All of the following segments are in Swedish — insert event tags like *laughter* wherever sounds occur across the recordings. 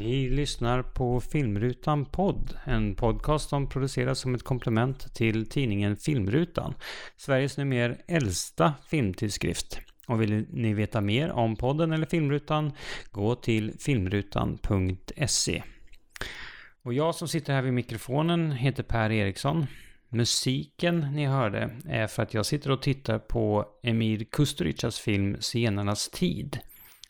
Ni lyssnar på Filmrutan podd, en podcast som produceras som ett komplement till tidningen Filmrutan, Sveriges numera äldsta filmtidskrift. Och vill ni veta mer om podden eller Filmrutan, gå till filmrutan.se. Och jag som sitter här vid mikrofonen heter Per Eriksson. Musiken ni hörde är för att jag sitter och tittar på Emir Kusturicas film Senarnas tid.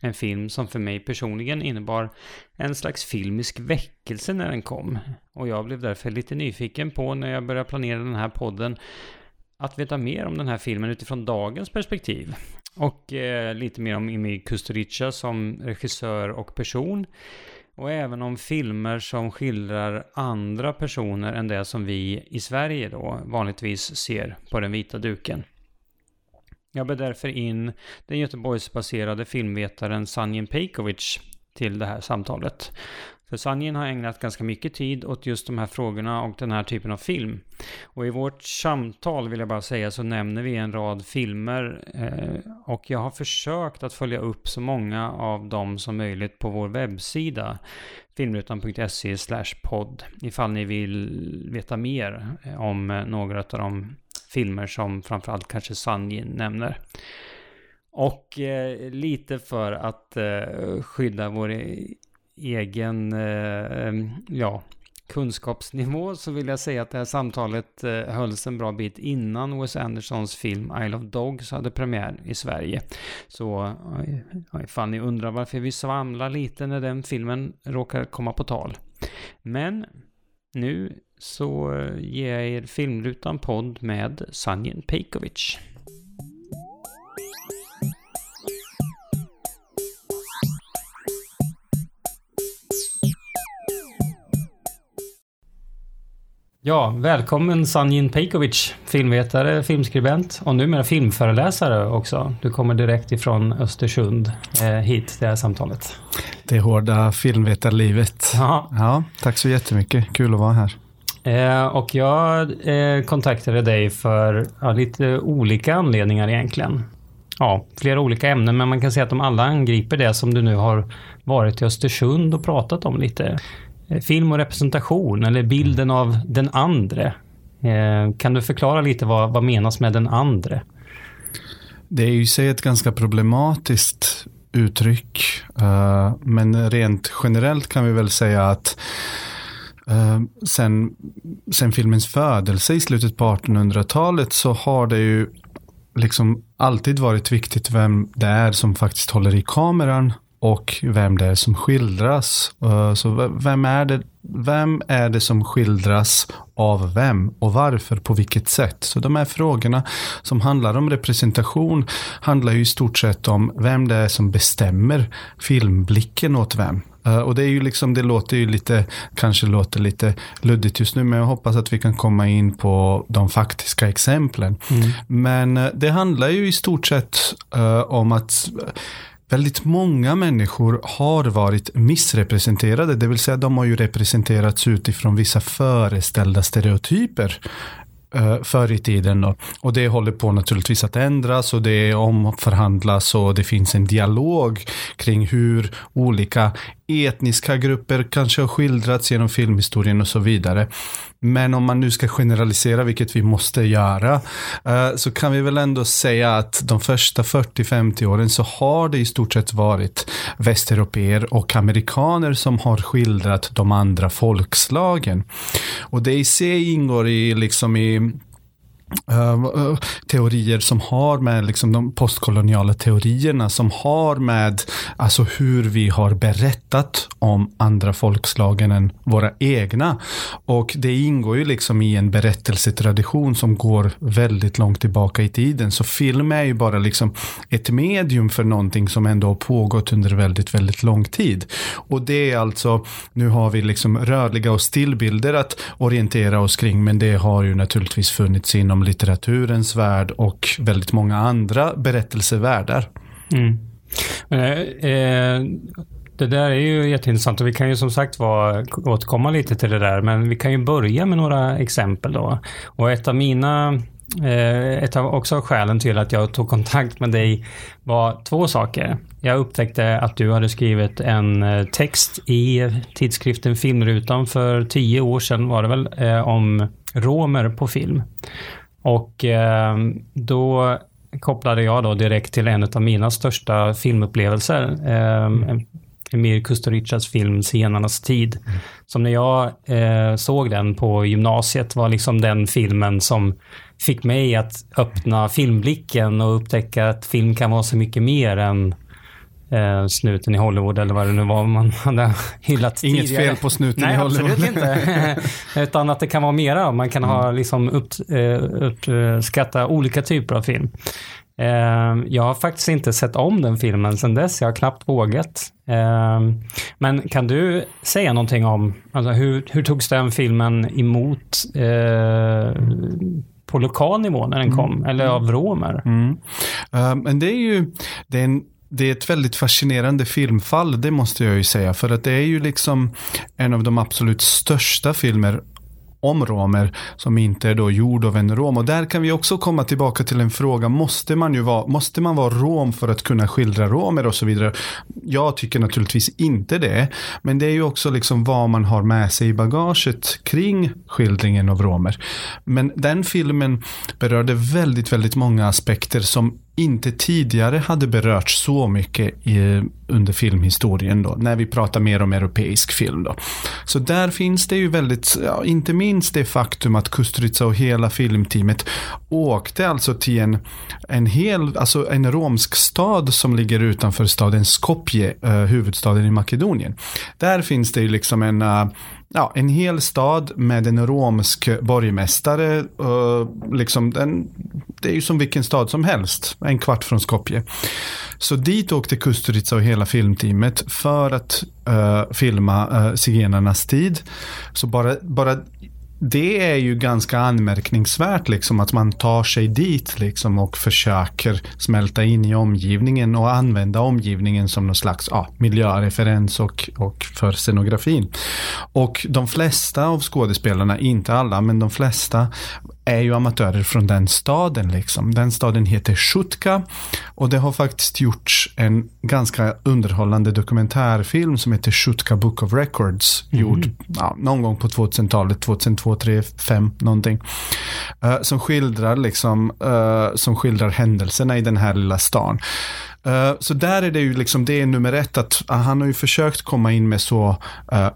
En film som för mig personligen innebar en slags filmisk väckelse när den kom. Och jag blev därför lite nyfiken på när jag började planera den här podden att veta mer om den här filmen utifrån dagens perspektiv. Och eh, lite mer om Imi Kusturica som regissör och person. Och även om filmer som skildrar andra personer än det som vi i Sverige då vanligtvis ser på den vita duken. Jag bjöd därför in den Göteborgsbaserade filmvetaren Sanjin Pejkovic till det här samtalet. För Sanjin har ägnat ganska mycket tid åt just de här frågorna och den här typen av film. Och i vårt samtal vill jag bara säga så nämner vi en rad filmer eh, och jag har försökt att följa upp så många av dem som möjligt på vår webbsida filmrutan.se podd ifall ni vill veta mer om några av de filmer som framförallt kanske Sanjin nämner. Och eh, lite för att eh, skydda vår e-, egen eh, ja, kunskapsnivå så vill jag säga att det här samtalet eh, hölls en bra bit innan Wes Andersons film Isle of Dogs hade premiär i Sverige. Så ifall ni undrar varför vi svamlar lite när den filmen råkar komma på tal. Men nu så ger jag er Filmrutan podd med Sanjin Pejkovic. Ja, välkommen Sanjin Pejkovic, filmvetare, filmskribent och numera filmföreläsare också. Du kommer direkt ifrån Östersund eh, hit till det här samtalet. Det hårda filmvetarlivet. Ja. ja, tack så jättemycket. Kul att vara här. Eh, och jag eh, kontaktade dig för ja, lite olika anledningar egentligen. Ja, flera olika ämnen, men man kan säga att de alla angriper det som du nu har varit i Östersund och pratat om lite. Eh, film och representation, eller bilden av den andre. Eh, kan du förklara lite vad, vad menas med den andre? Det är ju sig ett ganska problematiskt uttryck. Eh, men rent generellt kan vi väl säga att Ehm, sen, sen filmens födelse i slutet på 1800-talet så har det ju liksom alltid varit viktigt vem det är som faktiskt håller i kameran och vem det är som skildras. Uh, så vem är, det, vem är det som skildras av vem och varför, på vilket sätt? Så de här frågorna som handlar om representation handlar ju i stort sett om vem det är som bestämmer filmblicken åt vem. Uh, och det är ju liksom, det låter ju lite, kanske låter lite luddigt just nu, men jag hoppas att vi kan komma in på de faktiska exemplen. Mm. Men uh, det handlar ju i stort sett uh, om att väldigt många människor har varit missrepresenterade, det vill säga de har ju representerats utifrån vissa föreställda stereotyper eh, förr i tiden. Då. Och det håller på naturligtvis att ändras och det omförhandlas och det finns en dialog kring hur olika etniska grupper kanske har skildrats genom filmhistorien och så vidare. Men om man nu ska generalisera, vilket vi måste göra, eh, så kan vi väl ändå säga att de första 40-50 åren så har det i stort sett varit västeuropeer och amerikaner som har skildrat de andra folkslagen. Och det i sig ingår i liksom i Uh, teorier som har med liksom de postkoloniala teorierna som har med alltså hur vi har berättat om andra folkslagen än våra egna. Och det ingår ju liksom i en berättelsetradition som går väldigt långt tillbaka i tiden. Så film är ju bara liksom ett medium för någonting som ändå har pågått under väldigt, väldigt lång tid. Och det är alltså, nu har vi liksom rörliga och stillbilder att orientera oss kring, men det har ju naturligtvis funnits inom litteraturens värld och väldigt många andra berättelsevärldar. Mm. Eh, det där är ju jätteintressant och vi kan ju som sagt var återkomma lite till det där, men vi kan ju börja med några exempel då. Och ett av mina eh, ett av också skälen till att jag tog kontakt med dig var två saker. Jag upptäckte att du hade skrivit en eh, text i tidskriften Filmrutan för tio år sedan var det väl, eh, om romer på film. Och eh, då kopplade jag då direkt till en av mina största filmupplevelser. Eh, mm. Emir Kusturicas film Senarnas tid. Mm. Som när jag eh, såg den på gymnasiet var liksom den filmen som fick mig att öppna filmblicken och upptäcka att film kan vara så mycket mer än eh, snuten i Hollywood eller vad det nu var man *laughs* hade hyllat Inget tidigare. fel på snuten Nej, i Hollywood. Absolut inte. *laughs* Utan att det kan vara mera. Man kan mm. ha liksom upp, eh, uppskatta olika typer av film. Eh, jag har faktiskt inte sett om den filmen sedan dess. Jag har knappt vågat. Eh, men kan du säga någonting om alltså hur, hur togs den filmen emot eh, på lokal nivå när den mm. kom? Mm. Eller av romer? Mm. Uh, men det är ju det är en det är ett väldigt fascinerande filmfall, det måste jag ju säga. För att det är ju liksom en av de absolut största filmer om romer som inte är då gjord av en rom. Och där kan vi också komma tillbaka till en fråga, måste man ju vara, måste man vara rom för att kunna skildra romer och så vidare? Jag tycker naturligtvis inte det, men det är ju också liksom vad man har med sig i bagaget kring skildringen av romer. Men den filmen berörde väldigt, väldigt många aspekter som inte tidigare hade berörts så mycket i, under filmhistorien då, när vi pratar mer om europeisk film då. Så där finns det ju väldigt, ja, inte minst det faktum att Kusturica och hela filmteamet åkte alltså till en, en hel, alltså en romsk stad som ligger utanför staden Skopje, eh, huvudstaden i Makedonien. Där finns det ju liksom en eh, ja, en hel stad med en romsk borgmästare. Liksom den, det är ju som vilken stad som helst, en kvart från Skopje. Så dit åkte Kusturica och hela filmteamet för att uh, filma uh, zigenarnas tid. Så bara, bara det är ju ganska anmärkningsvärt liksom att man tar sig dit liksom och försöker smälta in i omgivningen och använda omgivningen som någon slags ja, miljöreferens och, och för scenografin. Och de flesta av skådespelarna, inte alla, men de flesta är ju amatörer från den staden. Liksom. Den staden heter Shutka och det har faktiskt gjorts en ganska underhållande dokumentärfilm som heter Shutka Book of Records. Mm. Gjord ja, någon gång på 2000-talet, 2002, 2003, 2005 någonting. Uh, som skildrar liksom, uh, som skildrar händelserna i den här lilla stan. Uh, så där är det ju liksom, det nummer ett att uh, han har ju försökt komma in med så uh,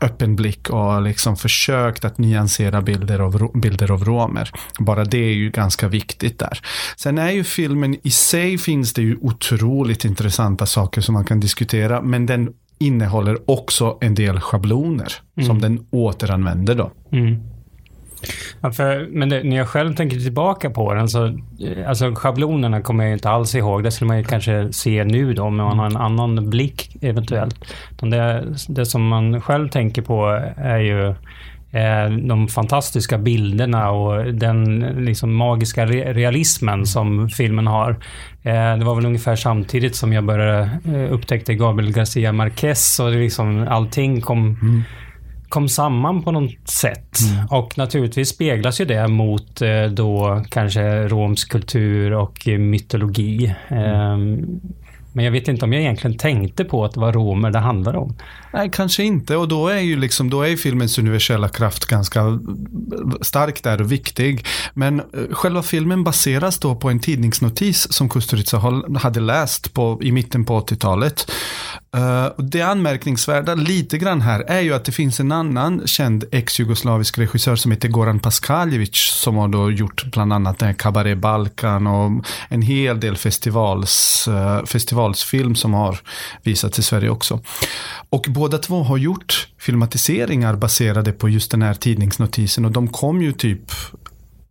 öppen blick och liksom försökt att nyansera bilder av, bilder av romer. Bara det är ju ganska viktigt där. Sen är ju filmen i sig finns det ju otroligt intressanta saker som man kan diskutera, men den innehåller också en del schabloner mm. som den återanvänder då. Mm. Ja, för, men det, när jag själv tänker tillbaka på den så, eh, alltså schablonerna kommer jag inte alls ihåg. Det skulle man ju kanske se nu då, om man har en annan blick eventuellt. Det, det som man själv tänker på är ju eh, de fantastiska bilderna och den liksom magiska realismen som filmen har. Eh, det var väl ungefär samtidigt som jag började upptäcka upptäckte Gabriel Garcia Marquez och liksom allting kom mm kom samman på något sätt. Mm. Och naturligtvis speglas ju det mot eh, då kanske romsk kultur och mytologi. Mm. Men jag vet inte om jag egentligen tänkte på att det var romer det handlade om. Nej, kanske inte. Och då är ju liksom, då är filmens universella kraft ganska stark där och viktig. Men eh, själva filmen baseras då på en tidningsnotis som Kusturica hade läst på, i mitten på 80-talet. Uh, det anmärkningsvärda lite grann här är ju att det finns en annan känd ex-jugoslavisk regissör som heter Goran Paskaljevic som har då gjort bland annat den Cabaret Balkan och en hel del festivals, uh, festivalsfilm som har visats i Sverige också. Och båda två har gjort filmatiseringar baserade på just den här tidningsnotisen och de kom ju typ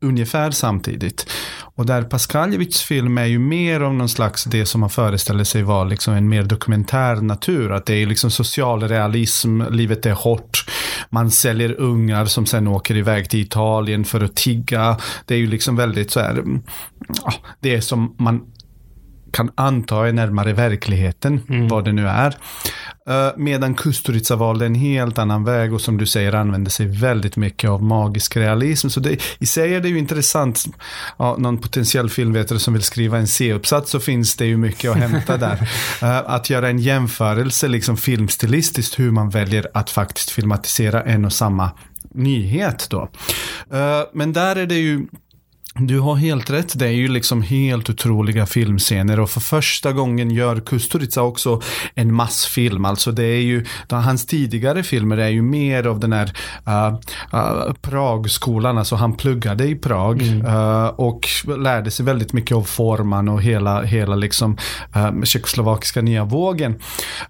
ungefär samtidigt. Och där Paskaljevics film är ju mer om någon slags det som man föreställer sig vara liksom en mer dokumentär natur. Att det är liksom social realism, livet är hårt. Man säljer ungar som sen åker iväg till Italien för att tigga. Det är ju liksom väldigt så här, det är som man kan anta är närmare verkligheten, mm. vad det nu är. Uh, medan Kusturica valde en helt annan väg och som du säger använde sig väldigt mycket av magisk realism. Så det, i sig är det ju intressant. Ja, någon potentiell filmvetare som vill skriva en C-uppsats så finns det ju mycket att hämta där. Uh, *laughs* att göra en jämförelse liksom filmstilistiskt hur man väljer att faktiskt filmatisera en och samma nyhet då. Uh, men där är det ju du har helt rätt. Det är ju liksom helt otroliga filmscener och för första gången gör Kusturica också en massfilm. Alltså det är ju, hans tidigare filmer är ju mer av den här uh, uh, Pragskolan, alltså han pluggade i Prag mm. uh, och lärde sig väldigt mycket av forman och hela, hela liksom uh, tjeckoslovakiska nya vågen.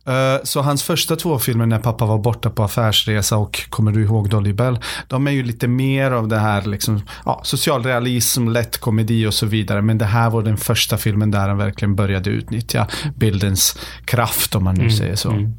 Uh, så hans första två filmer när pappa var borta på affärsresa och kommer du ihåg Dolly Bell, de är ju lite mer av det här liksom, ja, socialrealism som lätt komedi och så vidare. Men det här var den första filmen där han verkligen började utnyttja bildens kraft om man nu mm, säger så. Mm.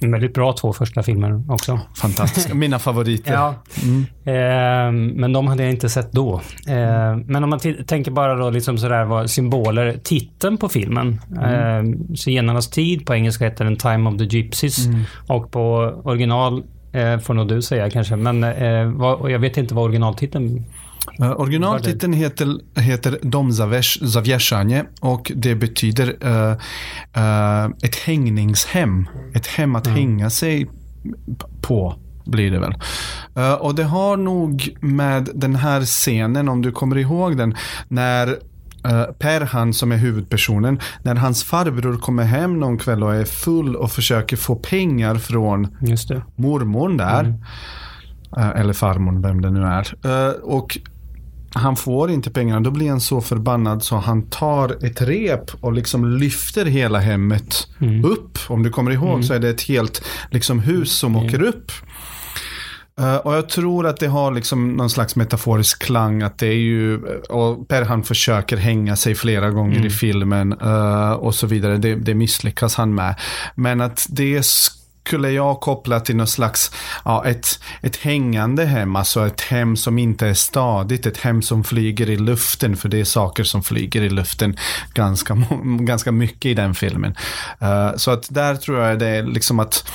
Väldigt bra två första filmer också. Fantastiska. *laughs* Mina favoriter. ja. Mm. Eh, men de hade jag inte sett då. Eh, men om man tänker bara då liksom sådär vad symboler. Titeln på filmen. Mm. Eh, Zigenarnas tid. På engelska heter den Time of the Gypsies. Mm. Och på original eh, får nog du säga kanske. Men eh, vad, jag vet inte vad originaltiteln originaltiteln heter, heter Dom Zawieszanie och det betyder uh, uh, ett hängningshem. Ett hem att mm. hänga sig på blir det väl. Uh, och det har nog med den här scenen, om du kommer ihåg den, när Perhan som är huvudpersonen, när hans farbror kommer hem någon kväll och är full och försöker få pengar från mormor där. Mm. Eller farmor, vem det nu är. och han får inte pengarna, då blir han så förbannad så han tar ett rep och liksom lyfter hela hemmet mm. upp. Om du kommer ihåg mm. så är det ett helt liksom, hus som åker upp. Uh, och jag tror att det har liksom någon slags metaforisk klang att det är ju, och Per försöker hänga sig flera gånger i mm. filmen uh, och så vidare. Det, det misslyckas han med. Men att det skulle jag koppla till något slags, ja, ett, ett hängande hem, alltså ett hem som inte är stadigt, ett hem som flyger i luften, för det är saker som flyger i luften ganska, ganska mycket i den filmen. Uh, så att där tror jag det är liksom att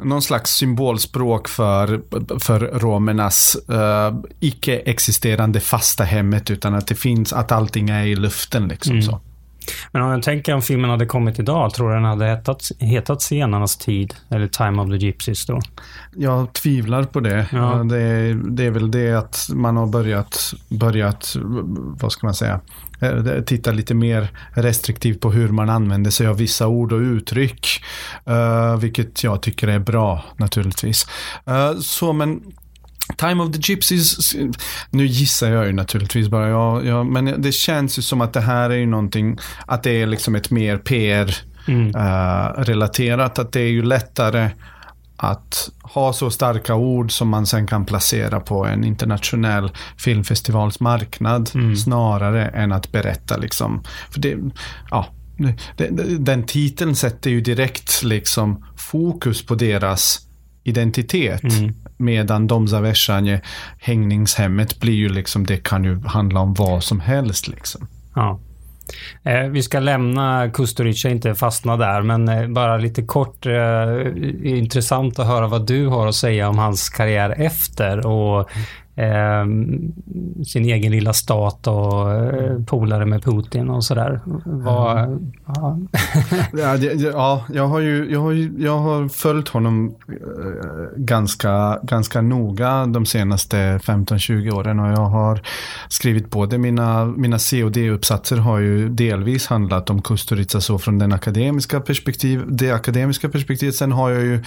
någon slags symbolspråk för, för romernas uh, icke-existerande fasta hemmet, utan att det finns, att allting är i luften liksom mm. så. Men om jag tänker om filmen hade kommit idag, tror du den hade hetat, hetat Senarnas tid? Eller Time of the Gypsies då? Jag tvivlar på det. Ja. Det, det, är väl det att man har börjat, börjat, vad ska man säga, eh, titta lite mer restriktivt på hur man använder sig av vissa ord och uttryck. Uh, vilket jag tycker är bra naturligtvis. Uh, så men Time of the Gypsies, nu gissar jag ju naturligtvis bara, ja, ja, men det känns ju som att det här är ju någonting, att det är liksom ett mer PR-relaterat, mm. uh, att det är ju lättare att ha så starka ord som man sen kan placera på en internationell filmfestivals marknad mm. snarare än att berätta liksom. För det, ja, den titeln sätter ju direkt liksom fokus på deras identitet. Mm. Medan Dom Zaveshanje, hängningshemmet, blir ju liksom, det kan ju handla om vad som helst liksom. Ja. Eh, vi ska lämna Kusturica, inte fastna där, men eh, bara lite kort. Eh, intressant att höra vad du har att säga om hans karriär efter och eh, sin egen lilla stat och eh, polare med Putin och sådär. Var, mm. ja. ja, *laughs* ja, jag har ju jag har, jag har följt honom eh, ganska, ganska noga de senaste 15-20 åren och jag har skrivit både mina, mina C och D-uppsatser har ju delvis handlat om Kusturica så från den akademiska perspektiv, det akademiska perspektivet. Sen har jag ju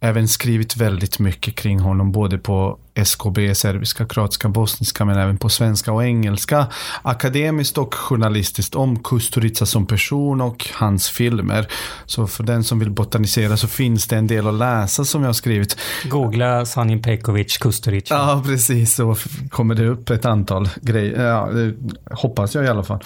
även skrivit väldigt mycket kring honom både på SKB, serbiska, kroatiska, bosniska, men även på svenska och engelska. Akademiskt och journalistiskt om Kusturica som person och hans filmer. Så för den som vill botanisera så finns det en del att läsa som jag har skrivit. Googla Sanin Pekovic Kusturica. Ja, precis. Så kommer det upp ett antal grejer. Ja, hoppas jag i alla fall.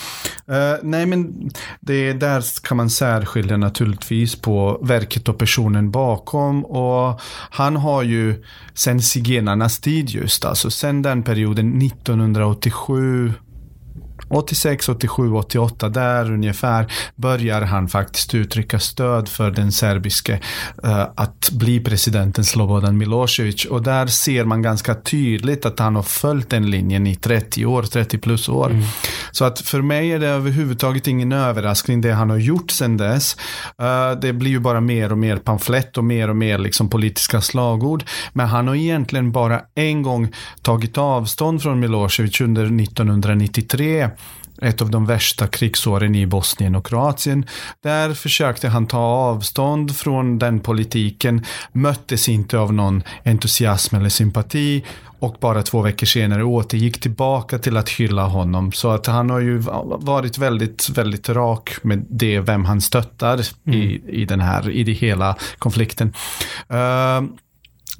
Uh, nej, men det där kan man särskilja naturligtvis på verket och personen bakom. Och han har ju sen zigenarnas tid just, alltså sen den perioden 1987 86, 87, 88, där ungefär börjar han faktiskt uttrycka stöd för den serbiske uh, att bli presidenten Slobodan Milosevic. Och där ser man ganska tydligt att han har följt den linjen i 30 år, 30 plus år. Mm. Så att för mig är det överhuvudtaget ingen överraskning det han har gjort sedan dess. Uh, det blir ju bara mer och mer pamflett och mer och mer liksom politiska slagord. Men han har egentligen bara en gång tagit avstånd från Milosevic under 1993 ett av de värsta krigsåren i Bosnien och Kroatien. Där försökte han ta avstånd från den politiken, möttes inte av någon entusiasm eller sympati och bara två veckor senare återgick tillbaka till att hylla honom. Så att han har ju varit väldigt, väldigt rak med det, vem han stöttar mm. i, i den här, i det hela konflikten. Uh,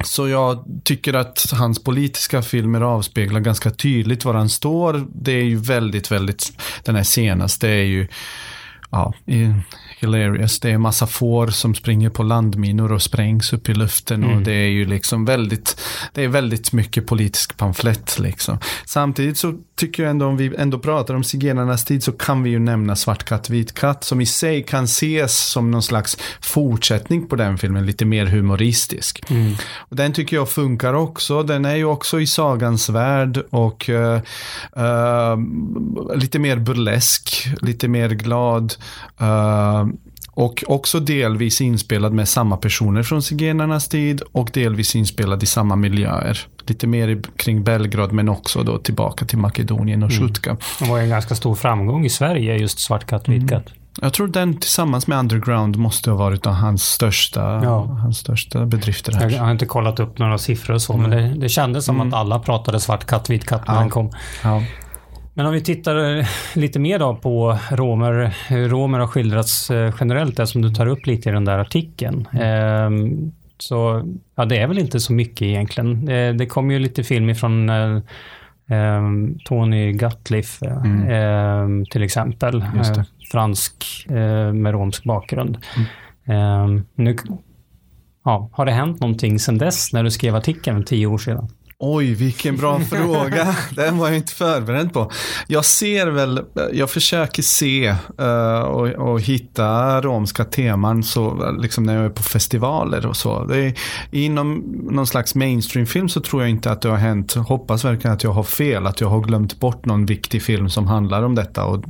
så jag tycker att hans politiska filmer avspeglar ganska tydligt var han står. Det är ju väldigt, väldigt, den här senaste är ju, ja, hilarious. Det är massa får som springer på landminor och sprängs upp i luften mm. och det är ju liksom väldigt, det är väldigt mycket politisk pamflett liksom. Samtidigt så tycker jag ändå om vi ändå pratar om zigenarnas tid så kan vi ju nämna Svart katt, vit katt som i sig kan ses som någon slags fortsättning på den filmen, lite mer humoristisk. Mm. Och den tycker jag funkar också. Den är ju också i sagans värld och uh, uh, lite mer burlesk, lite mer glad. Uh, och också delvis inspelad med samma personer från zigenarnas tid och delvis inspelad i samma miljöer. Lite mer kring Belgrad men också då tillbaka till Makedonien och Sjutka. Mm. Det var en ganska stor framgång i Sverige just Svart katt, vit katt. Mm. Jag tror den tillsammans med Underground måste ha varit hans största, ja. hans största bedrifter. Här. Jag har inte kollat upp några siffror och så, mm. men det, det kändes som mm. att alla pratade svart katt, vit katt när ja. den kom. Ja. Men om vi tittar eh, lite mer då på romer, hur romer har skildrats eh, generellt, som du tar upp lite i den där artikeln. Mm. Så ja, det är väl inte så mycket egentligen. Det, kom ju lite film ifrån eh, Tony Gatliff mm. eh, till exempel. Fransk med romsk bakgrund. Mm. nu, ja, har det hänt någonting sedan dess när du skrev artikeln tio år sedan? Oj, vilken bra *laughs* fråga. Den var jag inte förberedd på. Jag ser väl, jag försöker se uh, och, och, hitta romska teman så, liksom när jag är på festivaler och så. Det är, inom någon slags mainstreamfilm så tror jag inte att det har hänt. Hoppas verkligen att jag har fel, att jag har glömt bort någon viktig film som handlar om detta. Och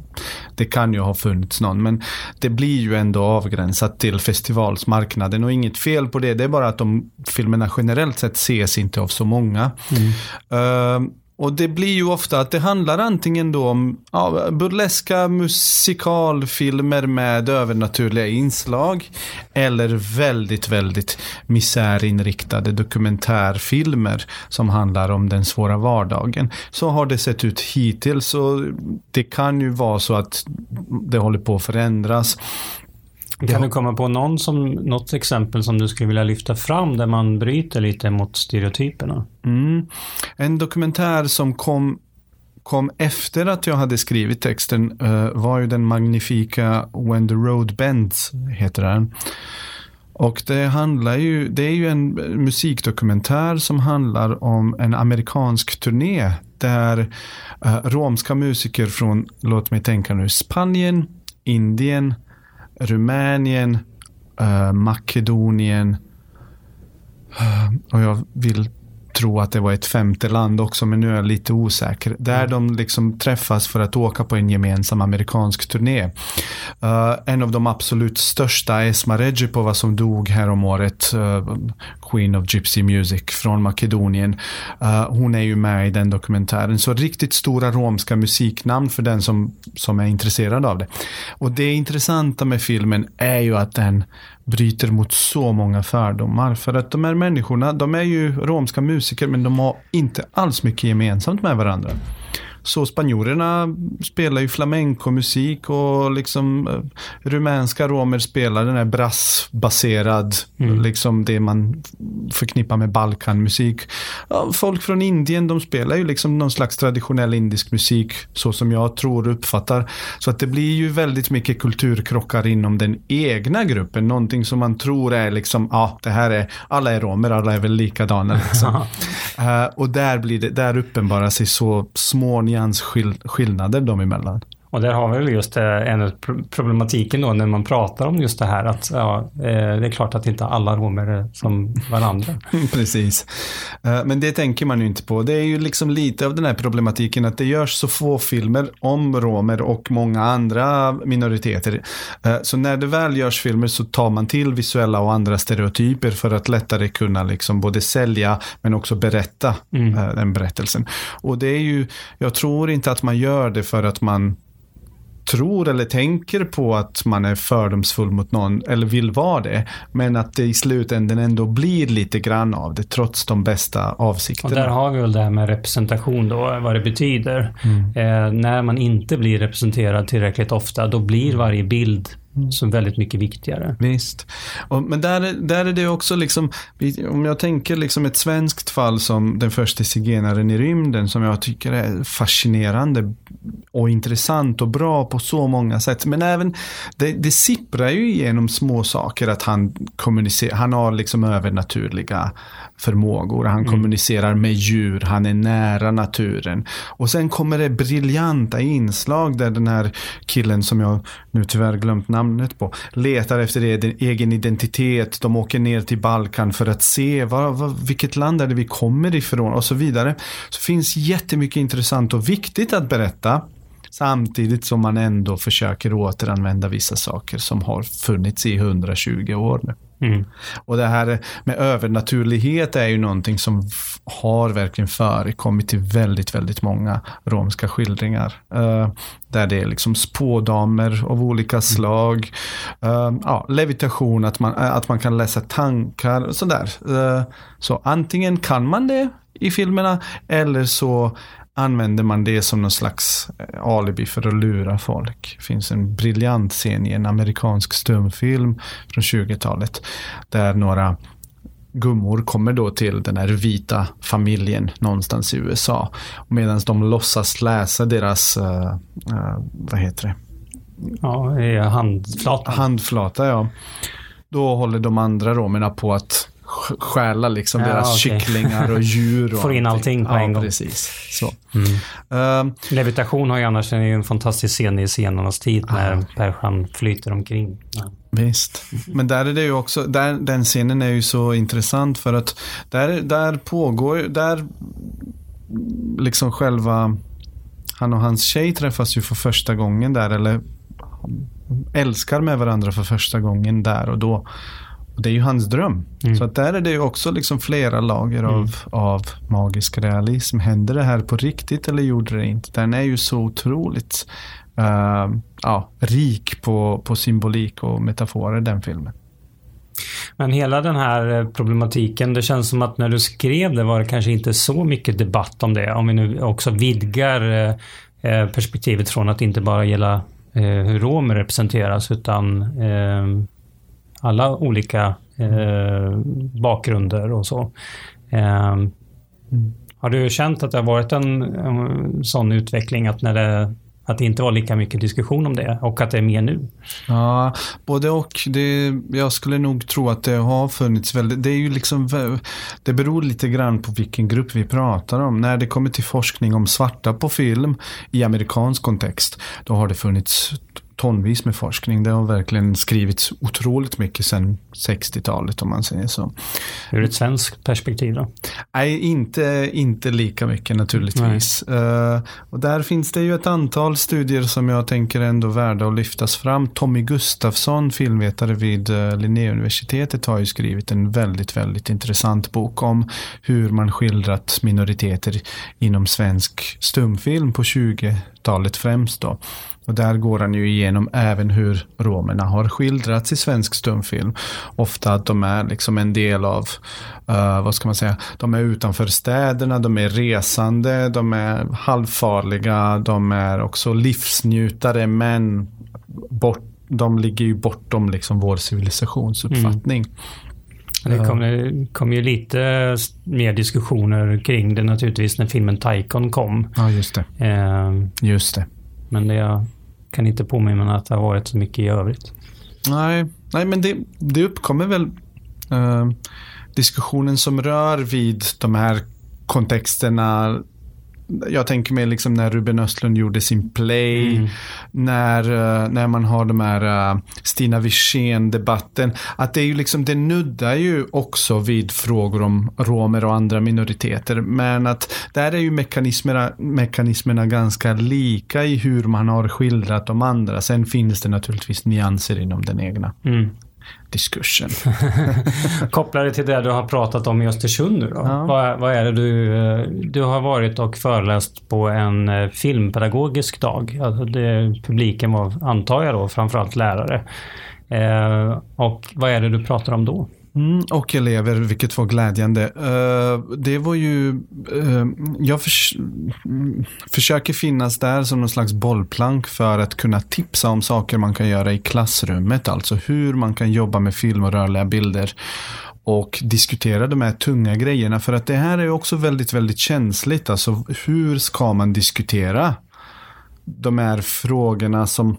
det kan ju ha funnits någon, men det blir ju ändå avgränsat till festivalsmarknaden och inget fel på det. Det är bara att de filmerna generellt sett ses inte av så många. Mm. Uh, och det blir ju ofta att det handlar antingen då om ja, burleska musikalfilmer med övernaturliga inslag eller väldigt, väldigt misärinriktade dokumentärfilmer som handlar om den svåra vardagen. Så har det sett ut hittills och det kan ju vara så att det håller på att förändras. Kan du komma på någon som, något exempel som du skulle vilja lyfta fram där man bryter lite mot stereotyperna? Mm. En dokumentär som kom, kom efter att jag hade skrivit texten uh, var ju den magnifika When the Road Bends, heter den. Och det handlar ju, det är ju en musikdokumentär som handlar om en amerikansk turné där uh, romska musiker från, låt mig tänka nu, Spanien, Indien, Rumänien, uh, Makedonien uh, och jag vill tro att det var ett femte land också, men nu är jag lite osäker. Där mm. de liksom träffas för att åka på en gemensam amerikansk turné. Uh, en av de absolut största, Esma Regipova som dog häromåret. året, uh, Queen of Gypsy Music från Makedonien. Uh, hon är ju med i den dokumentären. Så riktigt stora romska musiknamn för den som, som är intresserad av det. Och det intressanta med filmen är ju att den bryter mot så många fördomar. För att de här människorna, de är ju romska musiker men de har inte alls mycket gemensamt med varandra. Så spanjorerna spelar ju flamenco-musik och liksom eh, rumänska romer spelar den här brassbaserad, mm. liksom det man förknippar med Balkanmusik. folk från Indien, de spelar ju liksom någon slags traditionell indisk musik, så som jag tror och uppfattar. Så att det blir ju väldigt mycket kulturkrockar inom den egna gruppen, någonting som man tror är liksom, ja, ah, det här är, alla är romer, alla är väl likadana. Liksom. uh, *laughs* och där blir det, där uppenbarar sig så små nyansskillnader dem emellan. Och där har vi väl just eh, en problematiken då när man pratar om just det här att ja, eh, det är klart att inte alla romer är som varandra. *laughs* Precis. Eh, men det tänker man ju inte på. Det är ju liksom lite av den här problematiken att det görs så få filmer om romer och många andra minoriteter. Så när det väl görs filmer så tar man till visuella och andra stereotyper för att lättare kunna liksom både sälja men också berätta mm. den berättelsen. Och det är ju, jag tror inte att man gör det för att man tror eller tänker på att man är fördomsfull mot någon eller vill vara det. Men att det i slutändan ändå blir lite grann av det trots de bästa avsikterna. Och där har vi väl det här med representation då, vad det betyder. Mm. Eh, när man inte blir representerad tillräckligt ofta, då blir varje bild. Som väldigt mycket viktigare. Visst. Och, men där, där är det också liksom, om jag tänker liksom ett svenskt fall som den första zigenaren i rymden som jag tycker är fascinerande och intressant och bra på så många sätt. Men även, det, det sipprar ju igenom små saker att han kommunicerar, han har liksom övernaturliga förmågor. Han mm. kommunicerar med djur, han är nära naturen. Och sen kommer det briljanta inslag där den här killen som jag nu tyvärr glömt namnet på, letar efter egen identitet. De åker ner till Balkan för att se vad, vad, vilket land är det vi kommer ifrån och så vidare. Så finns jättemycket intressant och viktigt att berätta. Samtidigt som man ändå försöker återanvända vissa saker som har funnits i 120 år nu. Mm. Och det här med övernaturlighet är ju någonting som har verkligen förekommit i väldigt, väldigt många romska skildringar. Uh, där det är liksom spådamer av olika mm. slag. Uh, ja, levitation, att man, att man kan läsa tankar och sådär. Uh, så antingen kan man det i filmerna eller så använder man det som någon slags eh, alibi för att lura folk. Det finns en briljant scen i en amerikansk stumfilm från 20-talet där några gummor kommer då till den här vita familjen någonstans i USA. Medan de låtsas läsa deras, uh, uh, vad heter det? Ja, handflata. Handflata, ja. Då håller de andra romerna på att stjäla liksom ja, deras okay. kycklingar och *laughs* djur. Och Får in allting på ja, en gång. precis. Så. Mm. Uh, Levitation har ju annars en, en fantastisk scen i scenernas tid när uh. Pershan flyter omkring. Ja. Visst. Men där är det ju också, där, den scenen är ju så intressant för att där, där pågår, där liksom själva, han och hans tjej träffas ju för första gången där eller älskar med varandra för första gången där och då och det är ju hans dröm. Mm. Så att där är det ju också liksom flera lager mm. av, av magisk realism. Hände det här på riktigt eller gjorde det inte? Den är ju så otroligt uh, ja, rik på, på symbolik och metaforer, den filmen. Men hela den här eh, problematiken, det känns som att när du skrev det var det kanske inte så mycket debatt om det. Om vi nu också vidgar eh, perspektivet från att inte bara gälla hur romer representeras utan alla olika eh, bakgrunder och så. Eh, mm. Har du känt att det har varit en, en sån utveckling att när det att det inte var lika mycket diskussion om det och att det är mer nu. Ja, både och. Det, jag skulle nog tro att det har funnits väldigt, det är ju liksom, det beror lite grann på vilken grupp vi pratar om. När det kommer till forskning om svarta på film i amerikansk kontext, då har det funnits tonvis med forskning. Det har verkligen skrivits otroligt mycket sedan 60-talet om man säger så. Ur ett svenskt perspektiv då? Nej, inte, inte lika mycket naturligtvis. Uh, och där finns det ju ett antal studier som jag tänker ändå värda att lyftas fram. Tommy Gustafsson, filmvetare vid uh, Linnéuniversitetet, har ju skrivit en väldigt, väldigt intressant bok om hur man skildrat minoriteter inom svensk stumfilm på 80-talet främst då. Och där går han ju igenom även hur romerna har skildrats i svensk stumfilm. Ofta att de är liksom en del av, uh, vad ska man säga, de är utanför städerna, de är resande, de är halvfarliga, de är också livsnjutare men bort, de ligger ju bortom liksom vår civilisationsuppfattning. Mm. Det kom, kom ju lite mer diskussioner kring det naturligtvis när filmen Taikon kom. Ja, just det. Eh, just det. Men det kan inte påminna mig att det har varit så mycket i övrigt. Nej, nej men det, det uppkommer väl uh, diskussionen som rör vid de här kontexterna jag tänker mig liksom när Ruben Östlund gjorde sin play, mm. när, eh, när man har de här uh, Stina Wirsén-debatten. Att det är ju liksom, det nuddar ju också vid frågor om romer och andra minoriteter. Men att där är ju mekanismerna, mekanismerna ganska lika i hur man har skildrat de andra. Sen finns det naturligtvis nyanser inom den egna. Mm diskursen. *laughs* Kopplar det till det du har pratat om i Östersund nu då? Ja. Vad, vad, är det du... Eh, du har varit och föreläst på en eh, filmpedagogisk dag. Alltså det, publiken var, antar jag då, framförallt lärare. Eh, och vad är det du pratar om då? Mm, och elever, vilket var glädjande. Uh, det var ju, uh, jag förs mm, försöker finnas där som någon slags bollplank för att kunna tipsa om saker man kan göra i klassrummet. Alltså hur man kan jobba med film och rörliga bilder och diskutera de här tunga grejerna. För att det här är också väldigt, väldigt känsligt. Alltså hur ska man diskutera de här frågorna som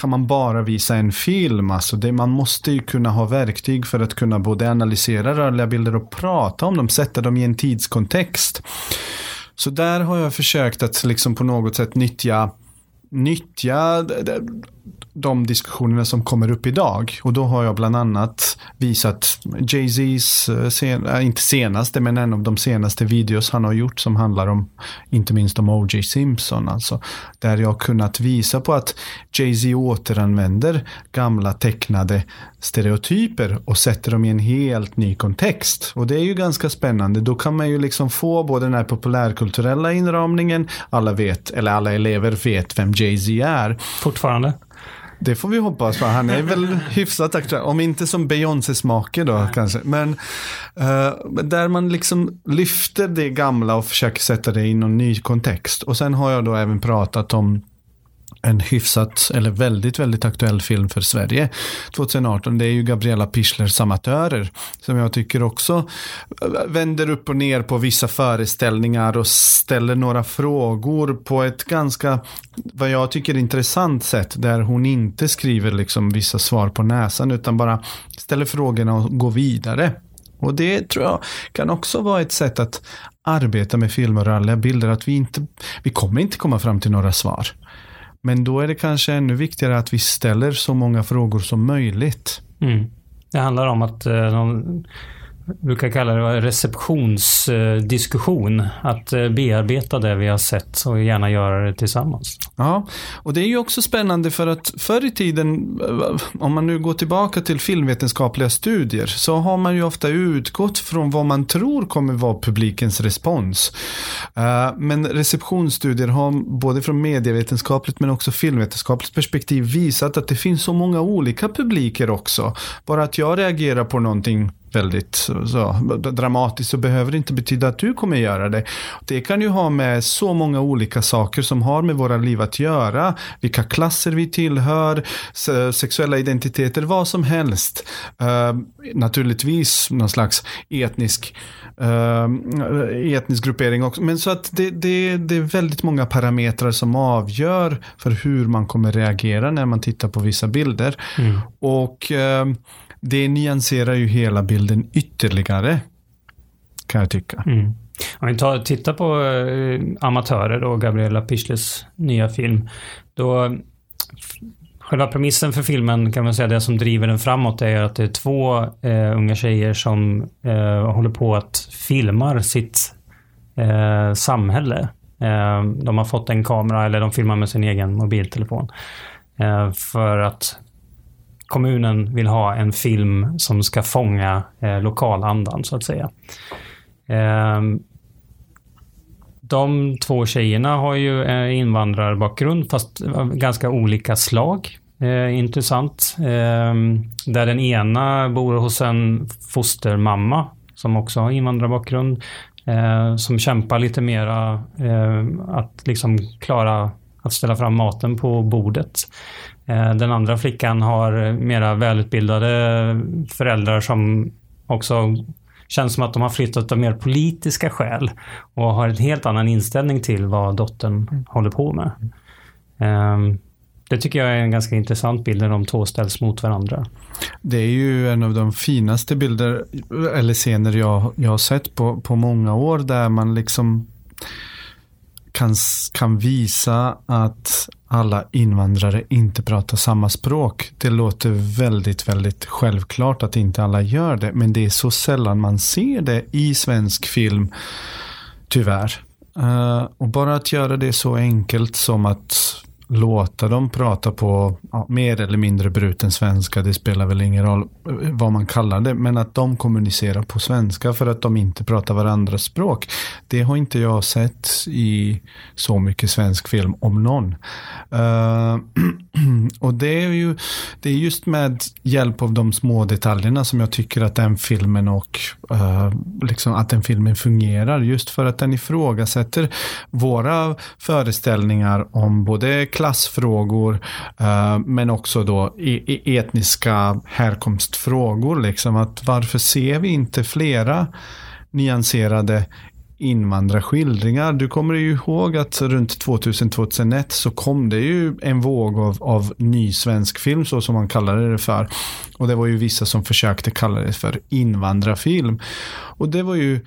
kan man bara visa en film. Alltså det, man måste ju kunna ha verktyg för att kunna både analysera rörliga bilder och prata om dem, sätta dem i en tidskontext. Så där har jag försökt att liksom på något sätt nyttja nyttja de diskussionerna som kommer upp idag. Och då har jag bland annat visat Jay-Z's, eh, sen, äh, inte senaste, men en av de senaste videos han har gjort som handlar om, inte minst om O.J. Simpson. Alltså, där jag kunnat visa på att Jay-Z återanvänder gamla tecknade stereotyper och sätter dem i en helt ny kontext. Och det är ju ganska spännande. Då kan man ju liksom få både den här populärkulturella inramningen, alla vet, eller alla elever vet vem Jay-Z är. Fortfarande? Det får vi hoppas på. Han är väl *laughs* hyfsat aktuell. Om inte som Beyoncés make då kanske. Men uh, där man liksom lyfter det gamla och försöker sätta det i någon ny kontext. Och sen har jag då även pratat om en hyfsat, eller väldigt, väldigt aktuell film för Sverige 2018. Det är ju Gabriella Pichlers Amatörer som jag tycker också eh, vänder upp och ner på vissa föreställningar och ställer några frågor på ett ganska, vad jag tycker intressant sätt där hon inte skriver liksom vissa svar på näsan utan bara ställer frågorna och går vidare. Och det tror jag kan också vara ett sätt att arbeta med filmer och rörliga bilder, att vi inte, vi kommer inte komma fram till några svar. Men då är det kanske ännu viktigare att vi ställer så många frågor som möjligt. Mm. Det handlar om att eh, de brukar kalla det receptionsdiskussion. Att eh, bearbeta det vi har sett och gärna göra det tillsammans. Ja, och det är ju också spännande för att förr i tiden, eh, om man nu går tillbaka till filmvetenskapliga studier, så har man ju ofta utgått från vad man tror kommer vara publikens respons. Eh, men receptionsstudier har både från medievetenskapligt men också filmvetenskapligt perspektiv visat att det finns så många olika publiker också. Bara att jag reagerar på någonting väldigt så, dramatiskt så behöver det inte betyda att du kommer göra det. Det kan ju ha med så många olika saker som har med våra liv att göra. Vilka klasser vi tillhör, sexuella identiteter, vad som helst. Uh, naturligtvis någon slags etnisk, uh, etnisk gruppering också. Men så att det, det, det är väldigt många parametrar som avgör för hur man kommer reagera när man tittar på vissa bilder. Mm. Och uh, det nyanserar ju hela bilden ytterligare. Kan jag tycka. Mm. Om vi tar, tittar på eh, Amatörer och Gabriella Pichles nya film. Då Själva premissen för filmen kan man säga, det som driver den framåt är att det är två eh, unga tjejer som eh, håller på att filmar sitt eh, samhälle. Eh, de har fått en kamera eller de filmar med sin egen mobiltelefon. Eh, för att kommunen vill ha en film som ska fånga eh, lokalandan så att säga. Ehm, de två tjejerna har ju eh, invandrarbakgrund fast av ganska olika slag. Eh, intressant. Eh, där den ena bor hos en fostermamma som också har invandrarbakgrund. Eh, som kämpar lite mera eh, att liksom klara att ställa fram maten på bordet. Eh, den andra flickan har mera välutbildade föräldrar som också känns som att de har flyttat av mer politiska skäl och har en helt annan inställning till vad dottern mm. håller på med. Um, det tycker jag är en ganska intressant bild när de två ställs mot varandra. Det är ju en av de finaste bilder eller scener jag, jag har sett på, på många år där man liksom kan, kan visa att alla invandrare inte pratar samma språk. Det låter väldigt, väldigt självklart att inte alla gör det, men det är så sällan man ser det i svensk film, tyvärr. Uh, och bara att göra det så enkelt som att låta dem prata på ja, mer eller mindre bruten svenska. Det spelar väl ingen roll eh, vad man kallar det. Men att de kommunicerar på svenska för att de inte pratar varandras språk. Det har inte jag sett i så mycket svensk film om någon. Uh, *clears throat* och det är ju det är just med hjälp av de små detaljerna som jag tycker att den filmen och uh, liksom att den filmen fungerar. Just för att den ifrågasätter våra föreställningar om både klassfrågor, eh, men också då e-, e-, etniska härkomstfrågor. Liksom. Att varför ser vi inte flera nyanserade invandrarskildringar. Du kommer ju ihåg att runt 2000-2001 så kom det ju en våg av, av ny svensk film, så som man kallade det för. Och det var ju vissa som försökte kalla det för invandrarfilm. Och det var ju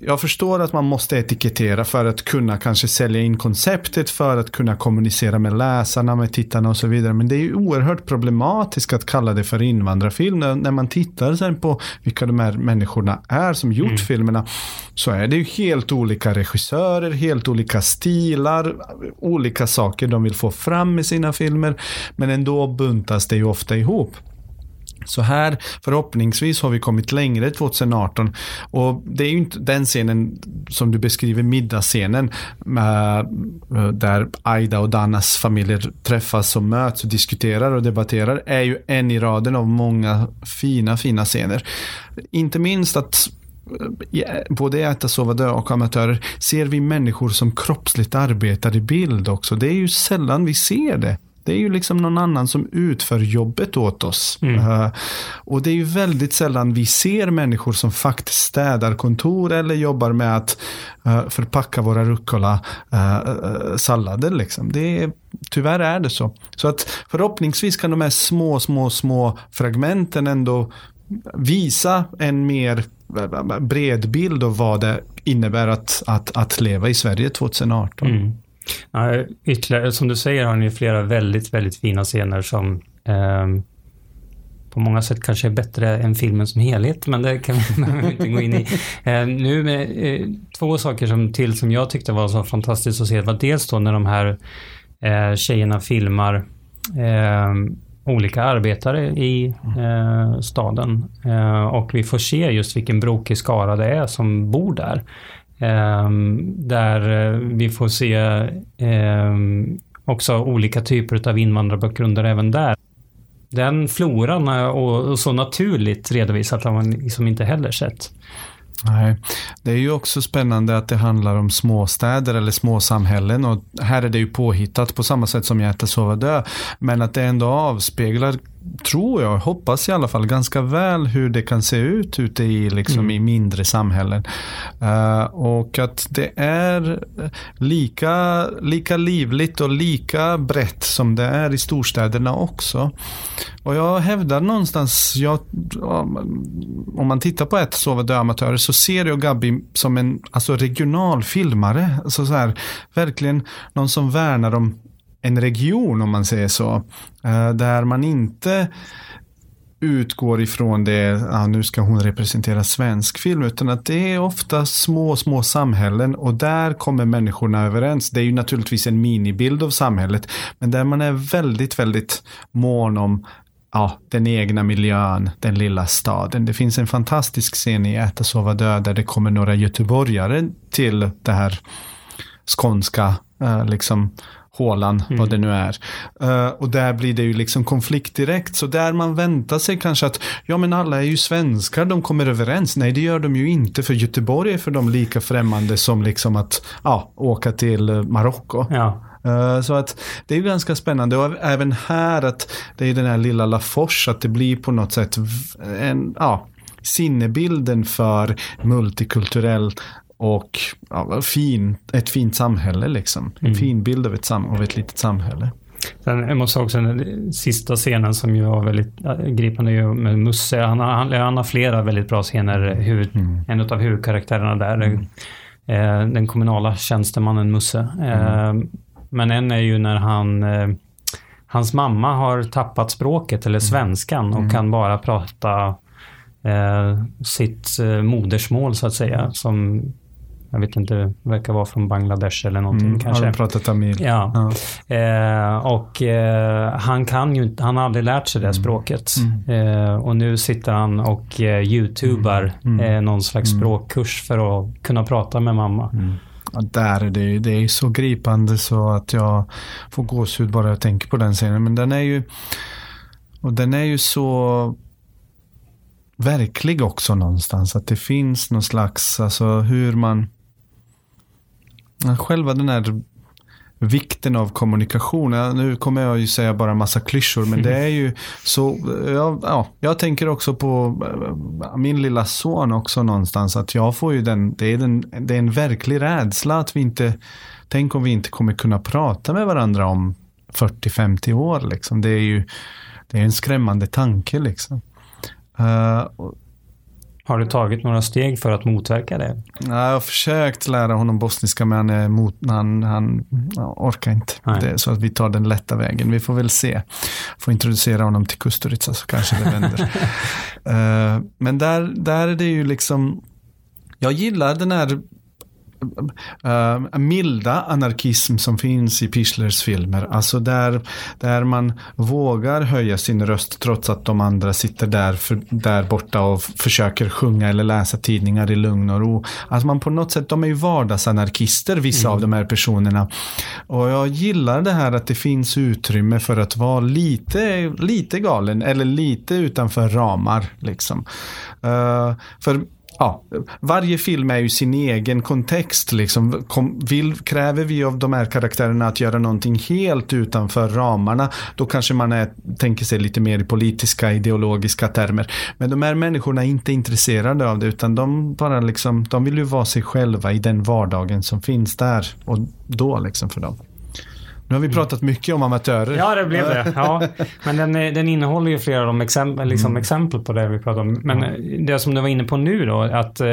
jag förstår att man måste etikettera för att kunna kanske sälja in konceptet, för att kunna kommunicera med läsarna, med tittarna och så vidare. Men det är ju oerhört problematiskt att kalla det för invandrarfilm. När man tittar sen på vilka de här människorna är som gjort mm. filmerna, så är det ju helt olika regissörer, helt olika stilar, olika saker de vill få fram med sina filmer. Men ändå buntas det ju ofta ihop. Så här, förhoppningsvis har vi kommit längre 2018. Och det är ju inte den scenen som du beskriver, middagsscenen, eh, där Aida och Danas familjer träffas och möts och diskuterar och debatterar, är ju en i raden av många fina, fina scener. Inte minst att eh, både både Äta, sova, dö och amatörer ser vi människor som kroppsligt arbetar i bild också. Det är ju sällan vi ser det. Det är ju liksom någon annan som utför jobbet åt oss. Mm. Uh, och det är ju väldigt sällan vi ser människor som faktiskt städar kontor eller jobbar med att uh, förpacka våra rucola uh, sallader. Liksom. Det är, tyvärr är det så. Så att förhoppningsvis kan de här små, små, små fragmenten ändå visa en mer bred bild av vad det innebär att, att, att leva i Sverige 2018. Mm. Ja, ytterligare, som du säger har ni flera väldigt, väldigt fina scener som eh, på många sätt kanske är bättre än filmen som helhet, men det kan vi *laughs* inte gå in i. Eh, nu med eh, två saker som till som jag tyckte var så fantastiskt att se var dels då när de här eh, tjejerna filmar eh, olika arbetare i eh, staden eh, och vi får se just vilken brokig skara det är som bor där. Ehm, där eh, vi får se ehm, också olika typer av invandrarbakgrunder även där. Den floran och så naturligt redovisat har man liksom inte heller sett. Nej, det är ju också spännande att det handlar om småstäder eller småsamhällen och här är det ju påhittat på samma sätt som hjärta, sova, dö. Men att det ändå avspeglar tror jag, hoppas i alla fall, ganska väl hur det kan se ut ute i, liksom, mm. i mindre samhällen. Uh, och att det är lika, lika livligt och lika brett som det är i storstäderna också. Och jag hävdar någonstans, jag, om man tittar på ett Sova dö amatörer så ser jag Gabi som en alltså regional filmare. Alltså så här, verkligen någon som värnar om en region om man säger så. Eh, där man inte utgår ifrån det, ja, nu ska hon representera svensk film, utan att det är ofta små, små samhällen och där kommer människorna överens. Det är ju naturligtvis en minibild av samhället, men där man är väldigt, väldigt mån om ja, den egna miljön, den lilla staden. Det finns en fantastisk scen i Äta, sova, dö där det kommer några göteborgare till det här skånska, eh, liksom hålan, mm. vad det nu är. Uh, och där blir det ju liksom konflikt direkt. Så där man väntar sig kanske att, ja men alla är ju svenskar, de kommer överens. Nej, det gör de ju inte, för Göteborg är för dem lika främmande som liksom att ja, åka till Marocko. Ja. Uh, så att det är ju ganska spännande och även här att det är den här lilla Lafors, att det blir på något sätt en, ja, sinnebilden för multikulturell och ja, fin, ett fint samhälle liksom. En mm. fin bild av ett, sam av ett litet samhälle. Sen, jag måste också den sista scenen som ju var väldigt gripande med Musse. Han har, han, han har flera väldigt bra scener. Huvud, mm. En av huvudkaraktärerna där. Mm. Eh, den kommunala tjänstemannen Musse. Eh, mm. Men en är ju när han eh, Hans mamma har tappat språket eller mm. svenskan och mm. kan bara prata eh, sitt eh, modersmål så att säga. Som jag vet inte, verkar vara från Bangladesh eller någonting mm, kanske. Har pratat tamil? Ja. ja. Eh, och eh, han kan ju han har aldrig lärt sig det mm. språket. Mm. Eh, och nu sitter han och eh, youtubar mm. mm. Eh, någon slags mm. språkkurs för att kunna prata med mamma. Ja, där är det, det är så gripande så att jag får gåshud bara jag tänker på den scenen. Men den är ju, och den är ju så verklig också någonstans. Att det finns någon slags, alltså hur man Själva den här vikten av kommunikation. Nu kommer jag ju säga bara massa klyschor, men det är ju så. Ja, ja, jag tänker också på eh, min lilla son också någonstans. Att jag får ju den, det är, den, det är en verklig rädsla att vi inte, tänk om vi inte kommer kunna prata med varandra om 40-50 år. Liksom. Det är ju det är en skrämmande tanke. Liksom. Uh, har du tagit några steg för att motverka det? jag har försökt lära honom bostniska men han, mot, han, han orkar inte. Det, så att vi tar den lätta vägen. Vi får väl se. Får introducera honom till Kusturica så kanske det vänder. uh, *laughs* men där, där är det ju liksom jag gillar den här uh, milda anarkism som finns i Pischlers filmer. Alltså där, där man vågar höja sin röst trots att de andra sitter där, för, där borta och försöker sjunga eller läsa tidningar i lugn och ro. Alltså man på något sätt, de är ju vardagsanarkister vissa mm. av de här personerna. Och jag gillar det här att det finns utrymme för att vara lite, lite galen eller lite utanför ramar. Liksom. Uh, för ja, varje film är ju sin egen kontext. Liksom. Kom, vill, kräver vi av de här karaktärerna att göra någonting helt utanför ramarna, då kanske man är, tänker sig lite mer i politiska, ideologiska termer. Men de här människorna är inte intresserade av det, utan de bara liksom, de vill ju vara sig själva i den vardagen som finns där och då liksom för dem. Nu har vi pratat mycket om amatörer. Ja, det blev det. *laughs* Ja. Men den, den innehåller ju flera av de exempel, liksom mm. exempel på det vi pratar om. Men mm. det som du var inne på nu då, att eh,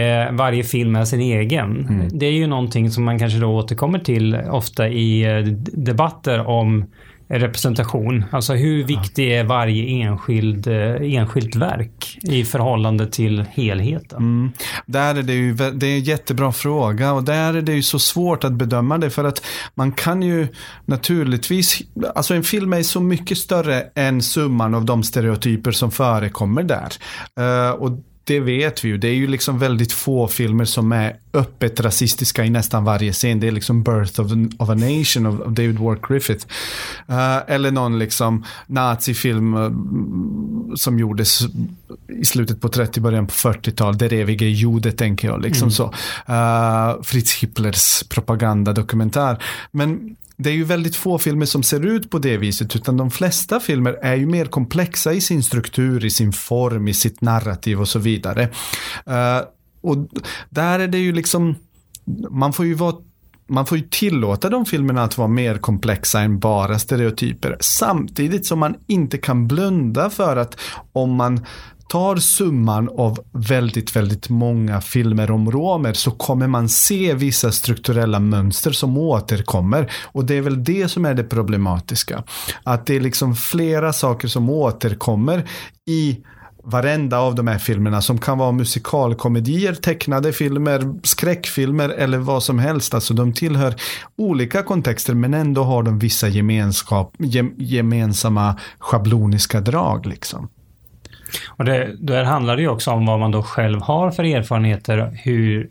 eh, varje film är sin egen. Mm. Det är ju någonting som man kanske då återkommer till ofta i eh, debatter om representation. Alltså hur viktig är varje enskild, eh, enskilt verk i förhållande till helheten? Mm. Där är det ju det är en jättebra fråga och där är det ju så svårt att bedöma det för att man kan ju naturligtvis, alltså en film är så mycket större än summan av de stereotyper som förekommer där. Uh, och det vet vi ju. Det är ju liksom väldigt få filmer som är öppet rasistiska i nästan varje scen. Det är liksom Birth of, of a Nation av, av David Wark Griffith. Uh, eller någon liksom nazifilm uh, som gjordes i slutet på 30, början på 40-tal. Det eviga judet tänker jag. Liksom mm. så. Uh, Fritz Hiplers propagandadokumentär. Men det är ju väldigt få filmer som ser ut på det viset, utan de flesta filmer är ju mer komplexa i sin struktur, i sin form, i sitt narrativ och så vidare. Uh, och där är det ju liksom, man får ju vara man får ju tillåta de filmerna att vara mer komplexa än bara stereotyper. Samtidigt som man inte kan blunda för att om man tar summan av väldigt, väldigt många filmer om romer så kommer man se vissa strukturella mönster som återkommer. Och det är väl det som är det problematiska. Att det är liksom flera saker som återkommer i varenda av de här filmerna som kan vara musikalkomedier, tecknade filmer, skräckfilmer eller vad som helst. Alltså de tillhör olika kontexter men ändå har de vissa gemenskap, gemensamma schabloniska drag. Liksom. Och det, där handlar det ju också om vad man då själv har för erfarenheter, hur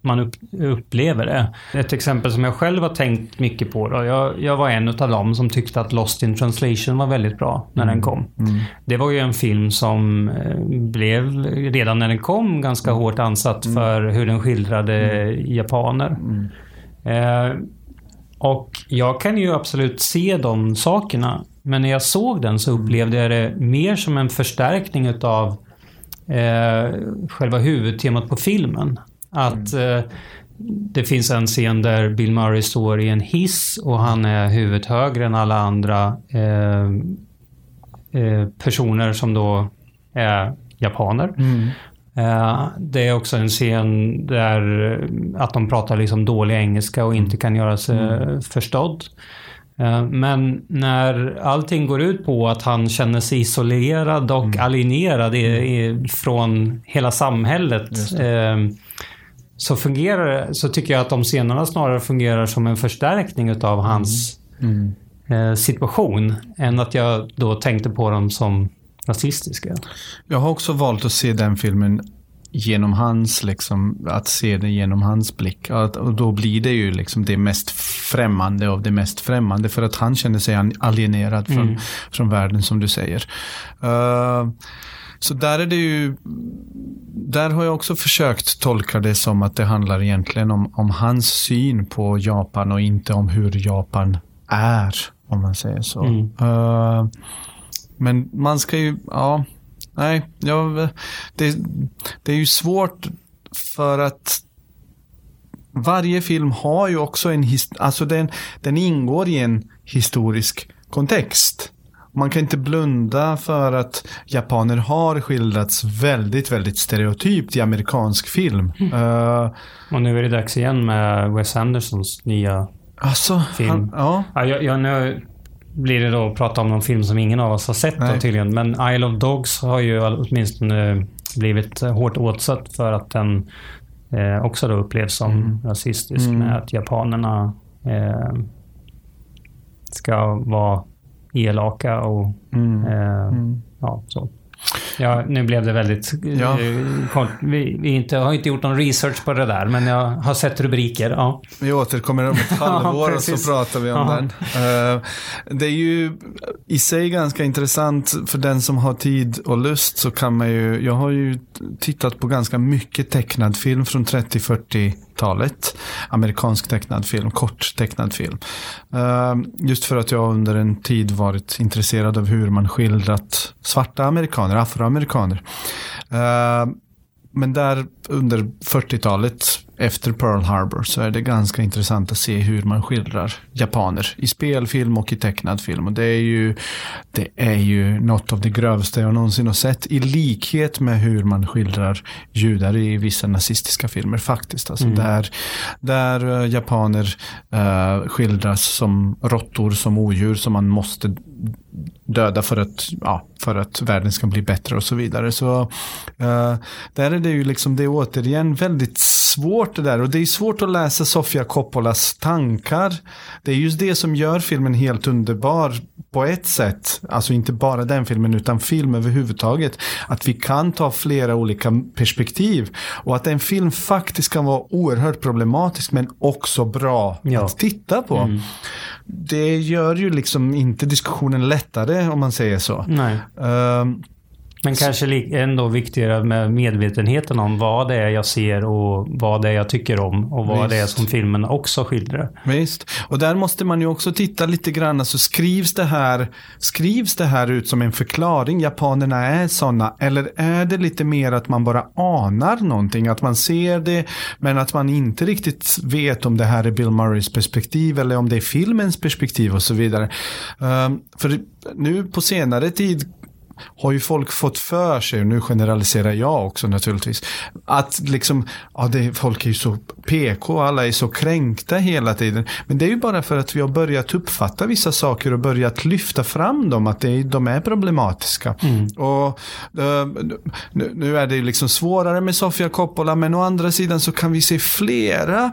man upp, upplever det. Ett exempel som jag själv har tänkt mycket på. Då. Jag, jag var en av dem som tyckte att Lost in translation var väldigt bra när mm. den kom. Mm. Det var ju en film som eh, blev, redan när den kom, ganska mm. hårt ansatt mm. för hur den skildrade mm. japaner. Mm. Eh, och jag kan ju absolut se de sakerna. Men när jag såg den så upplevde jag det mer som en förstärkning utav eh, själva huvudtemat på filmen. Att mm. eh, det finns en scen där Bill Murray står i en hiss och han är huvudet högre än alla andra eh, eh, personer som då är japaner. Mm. Eh, det är också en scen där eh, att de pratar liksom dålig engelska och inte kan göra sig mm. förstådd. Eh, men när allting går ut på att han känner sig isolerad och mm. alienerad i, i, från hela samhället så fungerar så tycker jag att de scenerna snarare fungerar som en förstärkning utav hans mm. Mm. situation än att jag då tänkte på dem som rasistiska. Jag har också valt att se den filmen genom hans, liksom, att se den genom hans blick. Och då blir det ju liksom det mest främmande av det mest främmande för att han känner sig alienerad från, mm. från världen som du säger. Uh, så där är det ju, där har jag också försökt tolka det som att det handlar egentligen om, om hans syn på Japan och inte om hur Japan är, om man säger så. Mm. Uh, men man ska ju, ja, nej, ja, det, det är ju svårt för att varje film har ju också en, alltså den, den ingår i en historisk kontext. Man kan inte blunda för att japaner har skildrats väldigt, väldigt stereotypt i amerikansk film. Mm. Uh, och nu är det dags igen med Wes Andersons nya alltså, film. Han, ja. Ja, jag, jag, nu blir det då att prata om någon film som ingen av oss har sett då, tydligen. Men Isle of Dogs har ju åtminstone blivit hårt åtsatt för att den eh, också då upplevs som mm. rasistisk mm. med att japanerna eh, ska vara elaka och mm. Eh, mm. ja, så. Ja, nu blev det väldigt ja. Eh, kort. Vi, vi inte, har inte gjort någon research på det där, men jag har sett rubriker. Ja. Vi återkommer om ett *laughs* halvår och så pratar vi om ja. den. Uh, det är ju i sig ganska intressant för den som har tid och lust så kan man ju, jag har ju tittat på ganska mycket tecknad film från 30-40 talet Amerikansk tecknad film, kort tecknad film. Uh, just för att jag under en tid varit intresserad av hur man skildrat svarta amerikaner, afroamerikaner. Uh, men där under 40-talet efter Pearl Harbor så är det ganska intressant att se hur man skildrar japaner i spelfilm och i tecknad film. Och det är ju, det är ju något av det grövsta jag någonsin har sett i likhet med hur man skildrar judar i vissa nazistiska filmer faktiskt. Alltså mm. där, där uh, japaner uh, skildras som råttor, som odjur som man måste döda för att, ja, för att världen ska bli bättre och så vidare. Så uh, där är det ju liksom, det är återigen väldigt svårt det där och det är svårt att läsa Sofia Coppolas tankar. Det är just det som gör filmen helt underbar på ett sätt. Alltså inte bara den filmen utan film överhuvudtaget. Att vi kan ta flera olika perspektiv och att en film faktiskt kan vara oerhört problematisk men också bra ja. att titta på. Mm. Det gör ju liksom inte diskussionen lättare om man säger så. Nej. Um, men kanske ändå viktigare med medvetenheten om vad det är jag ser och vad det är jag tycker om och vad Visst. det är som filmen också skildrar. Visst, och där måste man ju också titta lite grann. Alltså skrivs det här, skrivs det här ut som en förklaring? Japanerna är sådana. Eller är det lite mer att man bara anar någonting? Att man ser det men att man inte riktigt vet om det här är Bill Murrays perspektiv eller om det är filmens perspektiv och så vidare. Um, för nu på senare tid har ju folk fått för sig, och nu generaliserar jag också naturligtvis, att liksom, ja, det, folk är ju så PK, alla är så kränkta hela tiden. Men det är ju bara för att vi har börjat uppfatta vissa saker och börjat lyfta fram dem, att det, de är problematiska. Mm. Och uh, nu är det ju liksom svårare med Sofia Coppola, men å andra sidan så kan vi se flera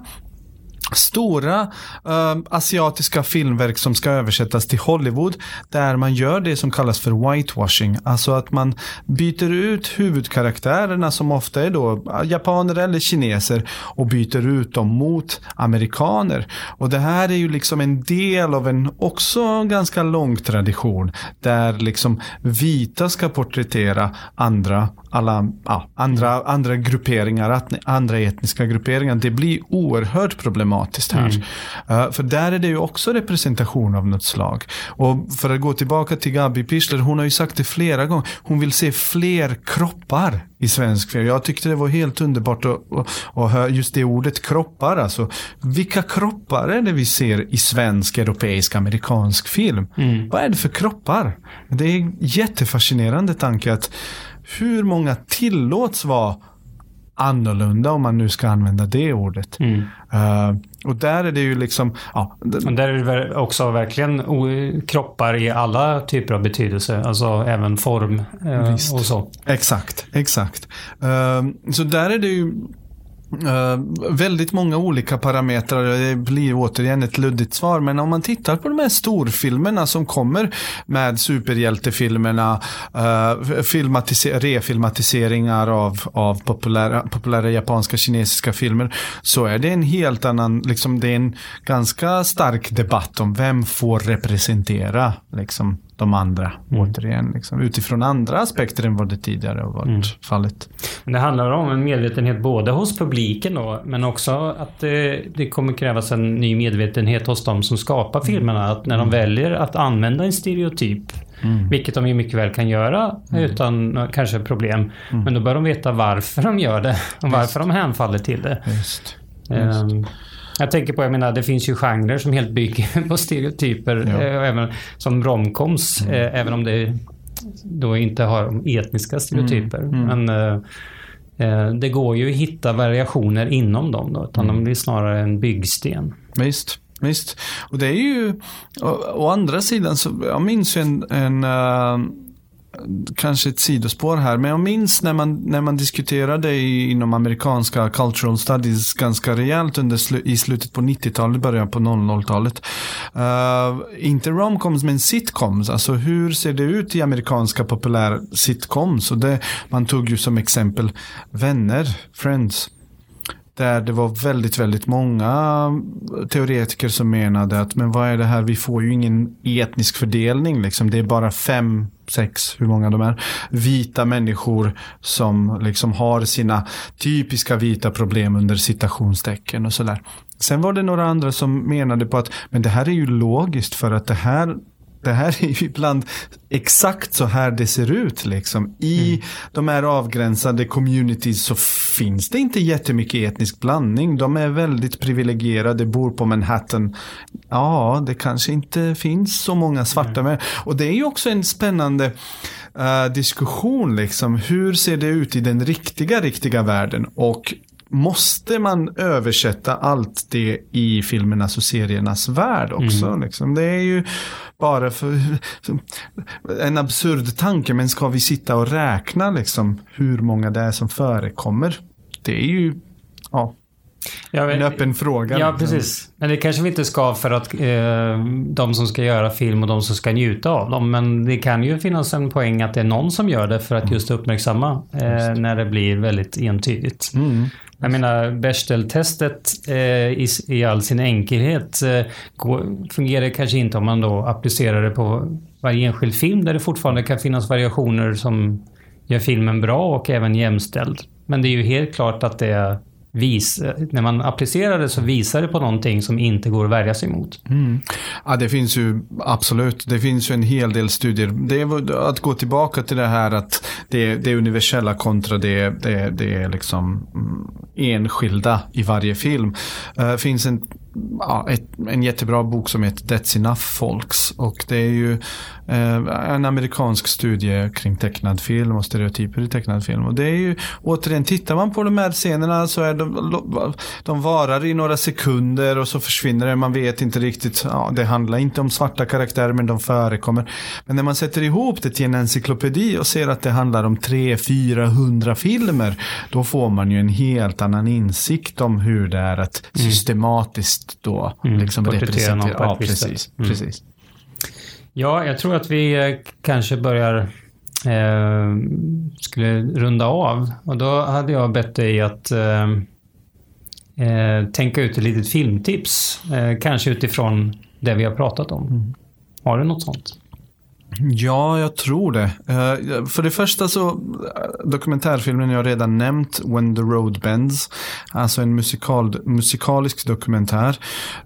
stora uh, asiatiska filmverk som ska översättas till Hollywood där man gör det som kallas för whitewashing. Alltså att man byter ut huvudkaraktärerna som ofta är då japaner eller kineser och byter ut dem mot amerikaner. Och det här är ju liksom en del av en också ganska lång tradition där liksom vita ska porträttera andra alla ja, andra, andra grupperingar, andra etniska grupperingar. Det blir oerhört problematiskt här. Mm. Uh, för där är det ju också representation av något slag. Och för att gå tillbaka till Gabi Pichler, hon har ju sagt det flera gånger. Hon vill se fler kroppar i svensk film. Jag tyckte det var helt underbart att höra just det ordet kroppar. Alltså, vilka kroppar är det vi ser i svensk, europeisk, amerikansk film? Mm. Vad är det för kroppar? Det är en jättefascinerande tanke att hur många tillåts vara annorlunda om man nu ska använda det ordet. Mm. Uh, och där är det ju liksom... Ja, och där är det också verkligen kroppar i alla typer av betydelse. Alltså även form uh, och så. Exakt, exakt. Uh, så där är det ju Uh, väldigt många olika parametrar. Det blir återigen ett luddigt svar. Men om man tittar på de här storfilmerna som kommer med superhjältefilmerna, uh, refilmatiseringar av, av populära, populära japanska kinesiska filmer. Så är det en helt annan, liksom det är en ganska stark debatt om vem får representera liksom, de andra mm. återigen. Liksom, utifrån andra aspekter än vad det tidigare har varit mm. fallet. Men det handlar om en medvetenhet både hos publiken då, men också att det, det kommer krävas en ny medvetenhet hos de som skapar mm. filmerna. Att när de mm. väljer att använda en stereotyp Mm. Vilket de ju mycket väl kan göra mm. utan kanske problem. Mm. Men då bör de veta varför de gör det och varför Just. de hänfaller till det. Just. Just. Um, jag tänker på, jag menar, det finns ju genrer som helt bygger *laughs* på stereotyper. Ja. Eh, även som romcoms, mm. eh, även om det då inte har etniska stereotyper. Mm. Mm. Men eh, eh, det går ju att hitta variationer inom dem då, utan de mm. blir snarare en byggsten. Visst. Visst. Och det är ju, å, å andra sidan så, jag minns ju en, en uh kanske ett sidospår här, men jag minns när man, när man diskuterade i, inom amerikanska cultural studies ganska rejält under slu, i slutet på 90-talet, början på 00-talet. Uh, eh, inte romcoms, men sitcoms. Alltså hur ser det ut i amerikanska populär sitcoms? Och det, man tog ju som exempel Vänner, Friends. Där det var väldigt, väldigt många teoretiker som menade att men vad är det här, vi får ju ingen etnisk fördelning liksom. Det är bara fem, sex, hur många de är, vita människor som liksom har sina typiska vita problem under citationstecken och sådär. Sen var det några andra som menade på att men det här är ju logiskt för att det här det här är ju ibland exakt så här det ser ut. Liksom. I mm. de här avgränsade communities så finns det inte jättemycket etnisk blandning. De är väldigt privilegierade, bor på Manhattan. Ja, det kanske inte finns så många svarta. Mm. Och det är ju också en spännande uh, diskussion. Liksom. Hur ser det ut i den riktiga, riktiga världen? Och måste man översätta allt det i filmernas och seriernas värld också? Mm. Liksom. Det är ju bara för en absurd tanke, men ska vi sitta och räkna liksom hur många det är som förekommer? Det är ju, ja, Ja, en öppen fråga. Ja, liksom. precis. Men det kanske vi inte ska för att eh, de som ska göra film och de som ska njuta av dem. Men det kan ju finnas en poäng att det är någon som gör det för att just uppmärksamma eh, just. när det blir väldigt entydigt. Mm. Jag menar, Bechdel-testet eh, i, i, all sin enkelhet eh, går, fungerar kanske inte om man då applicerar det på varje enskild film där det fortfarande kan finnas variationer som gör filmen bra och även jämställd. Men det är ju helt klart att det vis, när man applicerar det så visar det på någonting som inte går att värja sig mot. Mm. Ja, det finns ju absolut, det finns ju en hel del studier. Det är att gå tillbaka till det här att det, det är universella kontra det, det, det är liksom mm, enskilda i varje film. Det uh, finns en ja, ett, en jättebra bok som heter That's Enough Folks. Och det är ju eh, en amerikansk studie kring tecknad film och stereotyper i tecknad film. Och det är ju, återigen, tittar man på de här scenerna så är de, de varar i några sekunder och så försvinner det. Man vet inte riktigt, ja, det handlar inte om svarta karaktärer men de förekommer. Men när man sätter ihop det till en encyklopedi och ser att det handlar om 300-400 filmer, då får man ju en helt annan insikt om hur det är att mm. Systematiskt då mm. liksom representera. Någon ja, precis, mm. precis. Ja, jag tror att vi eh, kanske börjar eh, skulle runda av. Och då hade jag bett dig att eh, eh, tänka ut ett litet filmtips. Eh, kanske utifrån det vi har pratat om. Mm. Har du något sånt? Ja, jag tror det. Uh, för det första så, uh, dokumentärfilmen jag redan nämnt, When the Road Bends, alltså en musikal, musikalisk dokumentär.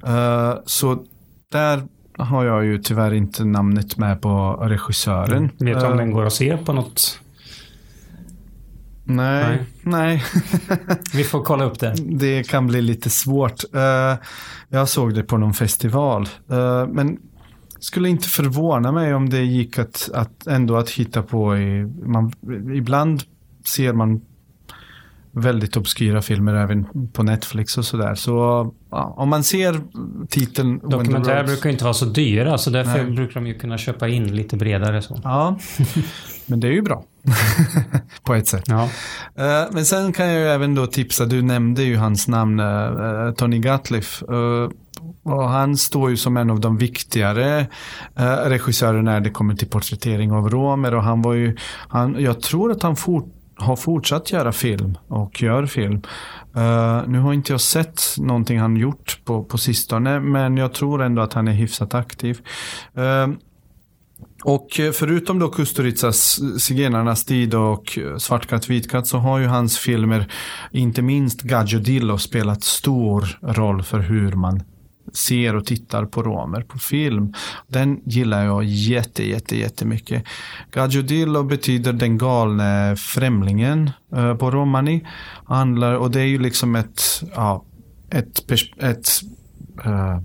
Uh, så där har jag ju tyvärr inte namnet med på regissören. Mm. Vet du om den går att se på något? Nej, nej. nej. *laughs* Vi får kolla upp det. Det kan bli lite svårt. Jag såg det på någon festival. Men skulle inte förvåna mig om det gick att, att ändå att hitta på. I, man, ibland ser man väldigt obskyra filmer även på Netflix och sådär. Så ja, om man ser titeln... Dokumentärer brukar inte vara så dyra så därför Nej. brukar de ju kunna köpa in lite bredare. Så. Ja, men det är ju bra. *laughs* på ett sätt. Ja. Uh, men sen kan jag ju även då tipsa, du nämnde ju hans namn, uh, Tony Gatliff. Uh, och han står ju som en av de viktigare eh, regissörerna när det kommer till porträttering av romer. Och han var ju, han, jag tror att han fort, har fortsatt göra film och gör film. Uh, nu har inte jag sett någonting han gjort på, på sistone, men jag tror ändå att han är hyfsat aktiv. Uh, och förutom då Kusturicas Zigenarnas tid och Svartkatt Vitkatt så har ju hans filmer, inte minst Gaggio Dillo, spelat stor roll för hur man ser och tittar på romer på film. Den gillar jag jätte, jätte, jättemycket. Gajudillo betyder den galne främlingen eh, på romani. Handlar, och det är ju liksom ett, ja, ett, ett uh,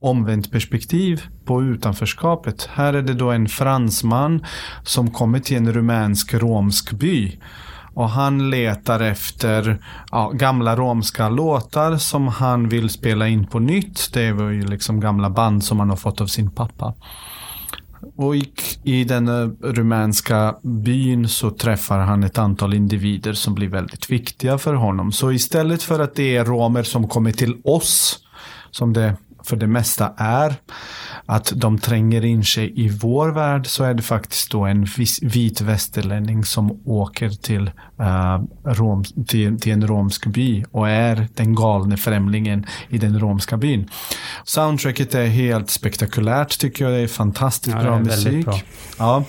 omvänt perspektiv på utanförskapet. Här är det då en fransman som kommer till en rumänsk romsk by och han letar efter ja, gamla romska låtar som han vill spela in på nytt. Det var ju liksom gamla band som han har fått av sin pappa. Och i, i den eh, rumänska byn så träffar han ett antal individer som blir väldigt viktiga för honom. Så istället för att det är romer som kommer till oss, som det för det mesta är, att de tränger in sig i vår värld så är det faktiskt då en vit västerlänning som åker till, uh, Rom, till, till, en romsk by och är den galne främlingen i den romska byn. Soundtracket är helt spektakulärt tycker jag. Det är fantastiskt ja, bra är musik. Bra. Ja.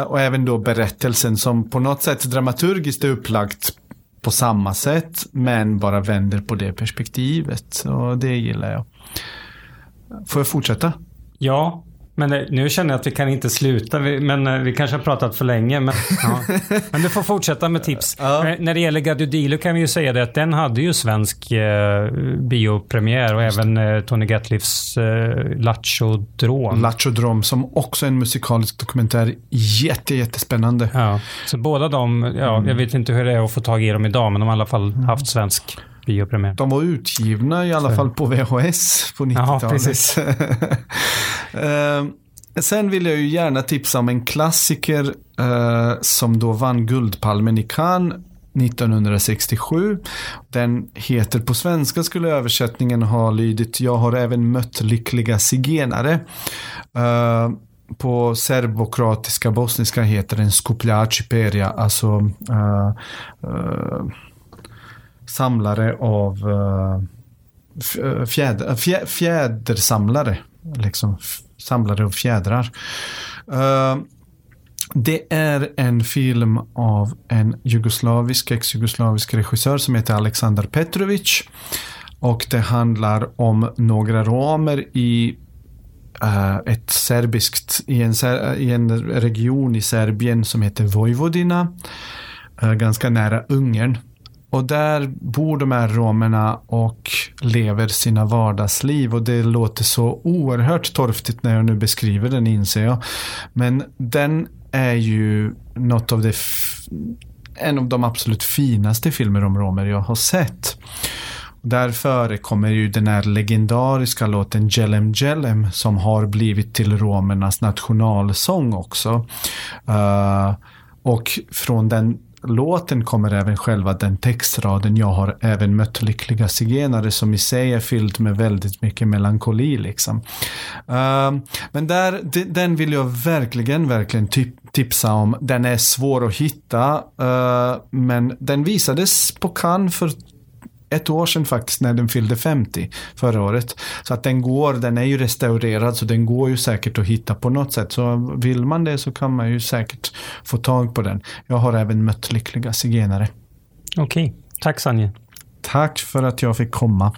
uh, och även då berättelsen som på något sätt dramaturgiskt är upplagt på samma sätt men bara vänder på det perspektivet. Och det gillar jag. Får jag fortsätta? Ja, men nu känner jag att vi kan inte sluta. Men eh, vi kanske har pratat för länge. Men, *laughs* ja. men du får fortsätta med tips. Ja. När det gäller Gadudilo kan vi ju säga det att den hade ju svensk eh, biopremiär och även eh, Tony Gatliffs eh, Lachodrom. Lachodrom som också är en musikalisk dokumentär. Jätte, jättespännande. Ja. Så båda de, ja, mm. jag vet inte hur det är att få tag i dem idag, men de har i alla fall haft svensk biopremiär. De var utgivna i alla fall på VHS på 90-talet. Ja, precis. uh, *laughs* sen vill jag ju gärna tipsa om en klassiker uh, som då vann Guldpalmen i Cannes 1967. Den heter på svenska skulle översättningen ha lydit Jag har även mött lyckliga zigenare. Uh, på serbokroatiska bosniska heter den Skupljači perja, alltså uh, uh, samlare av eh, eh, fjäder, eh, fjä, fjädersamlare. Liksom samlare av fjädrar. Det är en film av en jugoslavisk, ex-jugoslavisk regissör som heter Aleksandar Petrovic. Och det handlar om några romer i uh, ett serbiskt, i en, i en region i Serbien som heter Vojvodina. Uh, ganska nära Ungern och där bor de här romerna och lever sina vardagsliv och det låter så oerhört torftigt när jag nu beskriver den inser jag. Men den är ju något av det en av de absolut finaste filmer om romer jag har sett. Där förekommer ju den här legendariska låten Jelem Jelem som har blivit till romernas nationalsång också. Uh, och från den låten kommer även själva den textraden Jag har även mött lyckliga zigenare som i sig är fylld med väldigt mycket melankoli liksom. Uh, men där, den vill jag verkligen, verkligen typ, tipsa om. Den är svår att hitta, uh, men den visades på Cannes för ett år sedan faktiskt när den fyllde 50 förra året. Så att den går, den är ju restaurerad så den går ju säkert att hitta på något sätt. Så vill man det så kan man ju säkert få tag på den. Jag har även mött lyckliga zigenare. Okej, tack Sanje. Tack för att jag fick komma.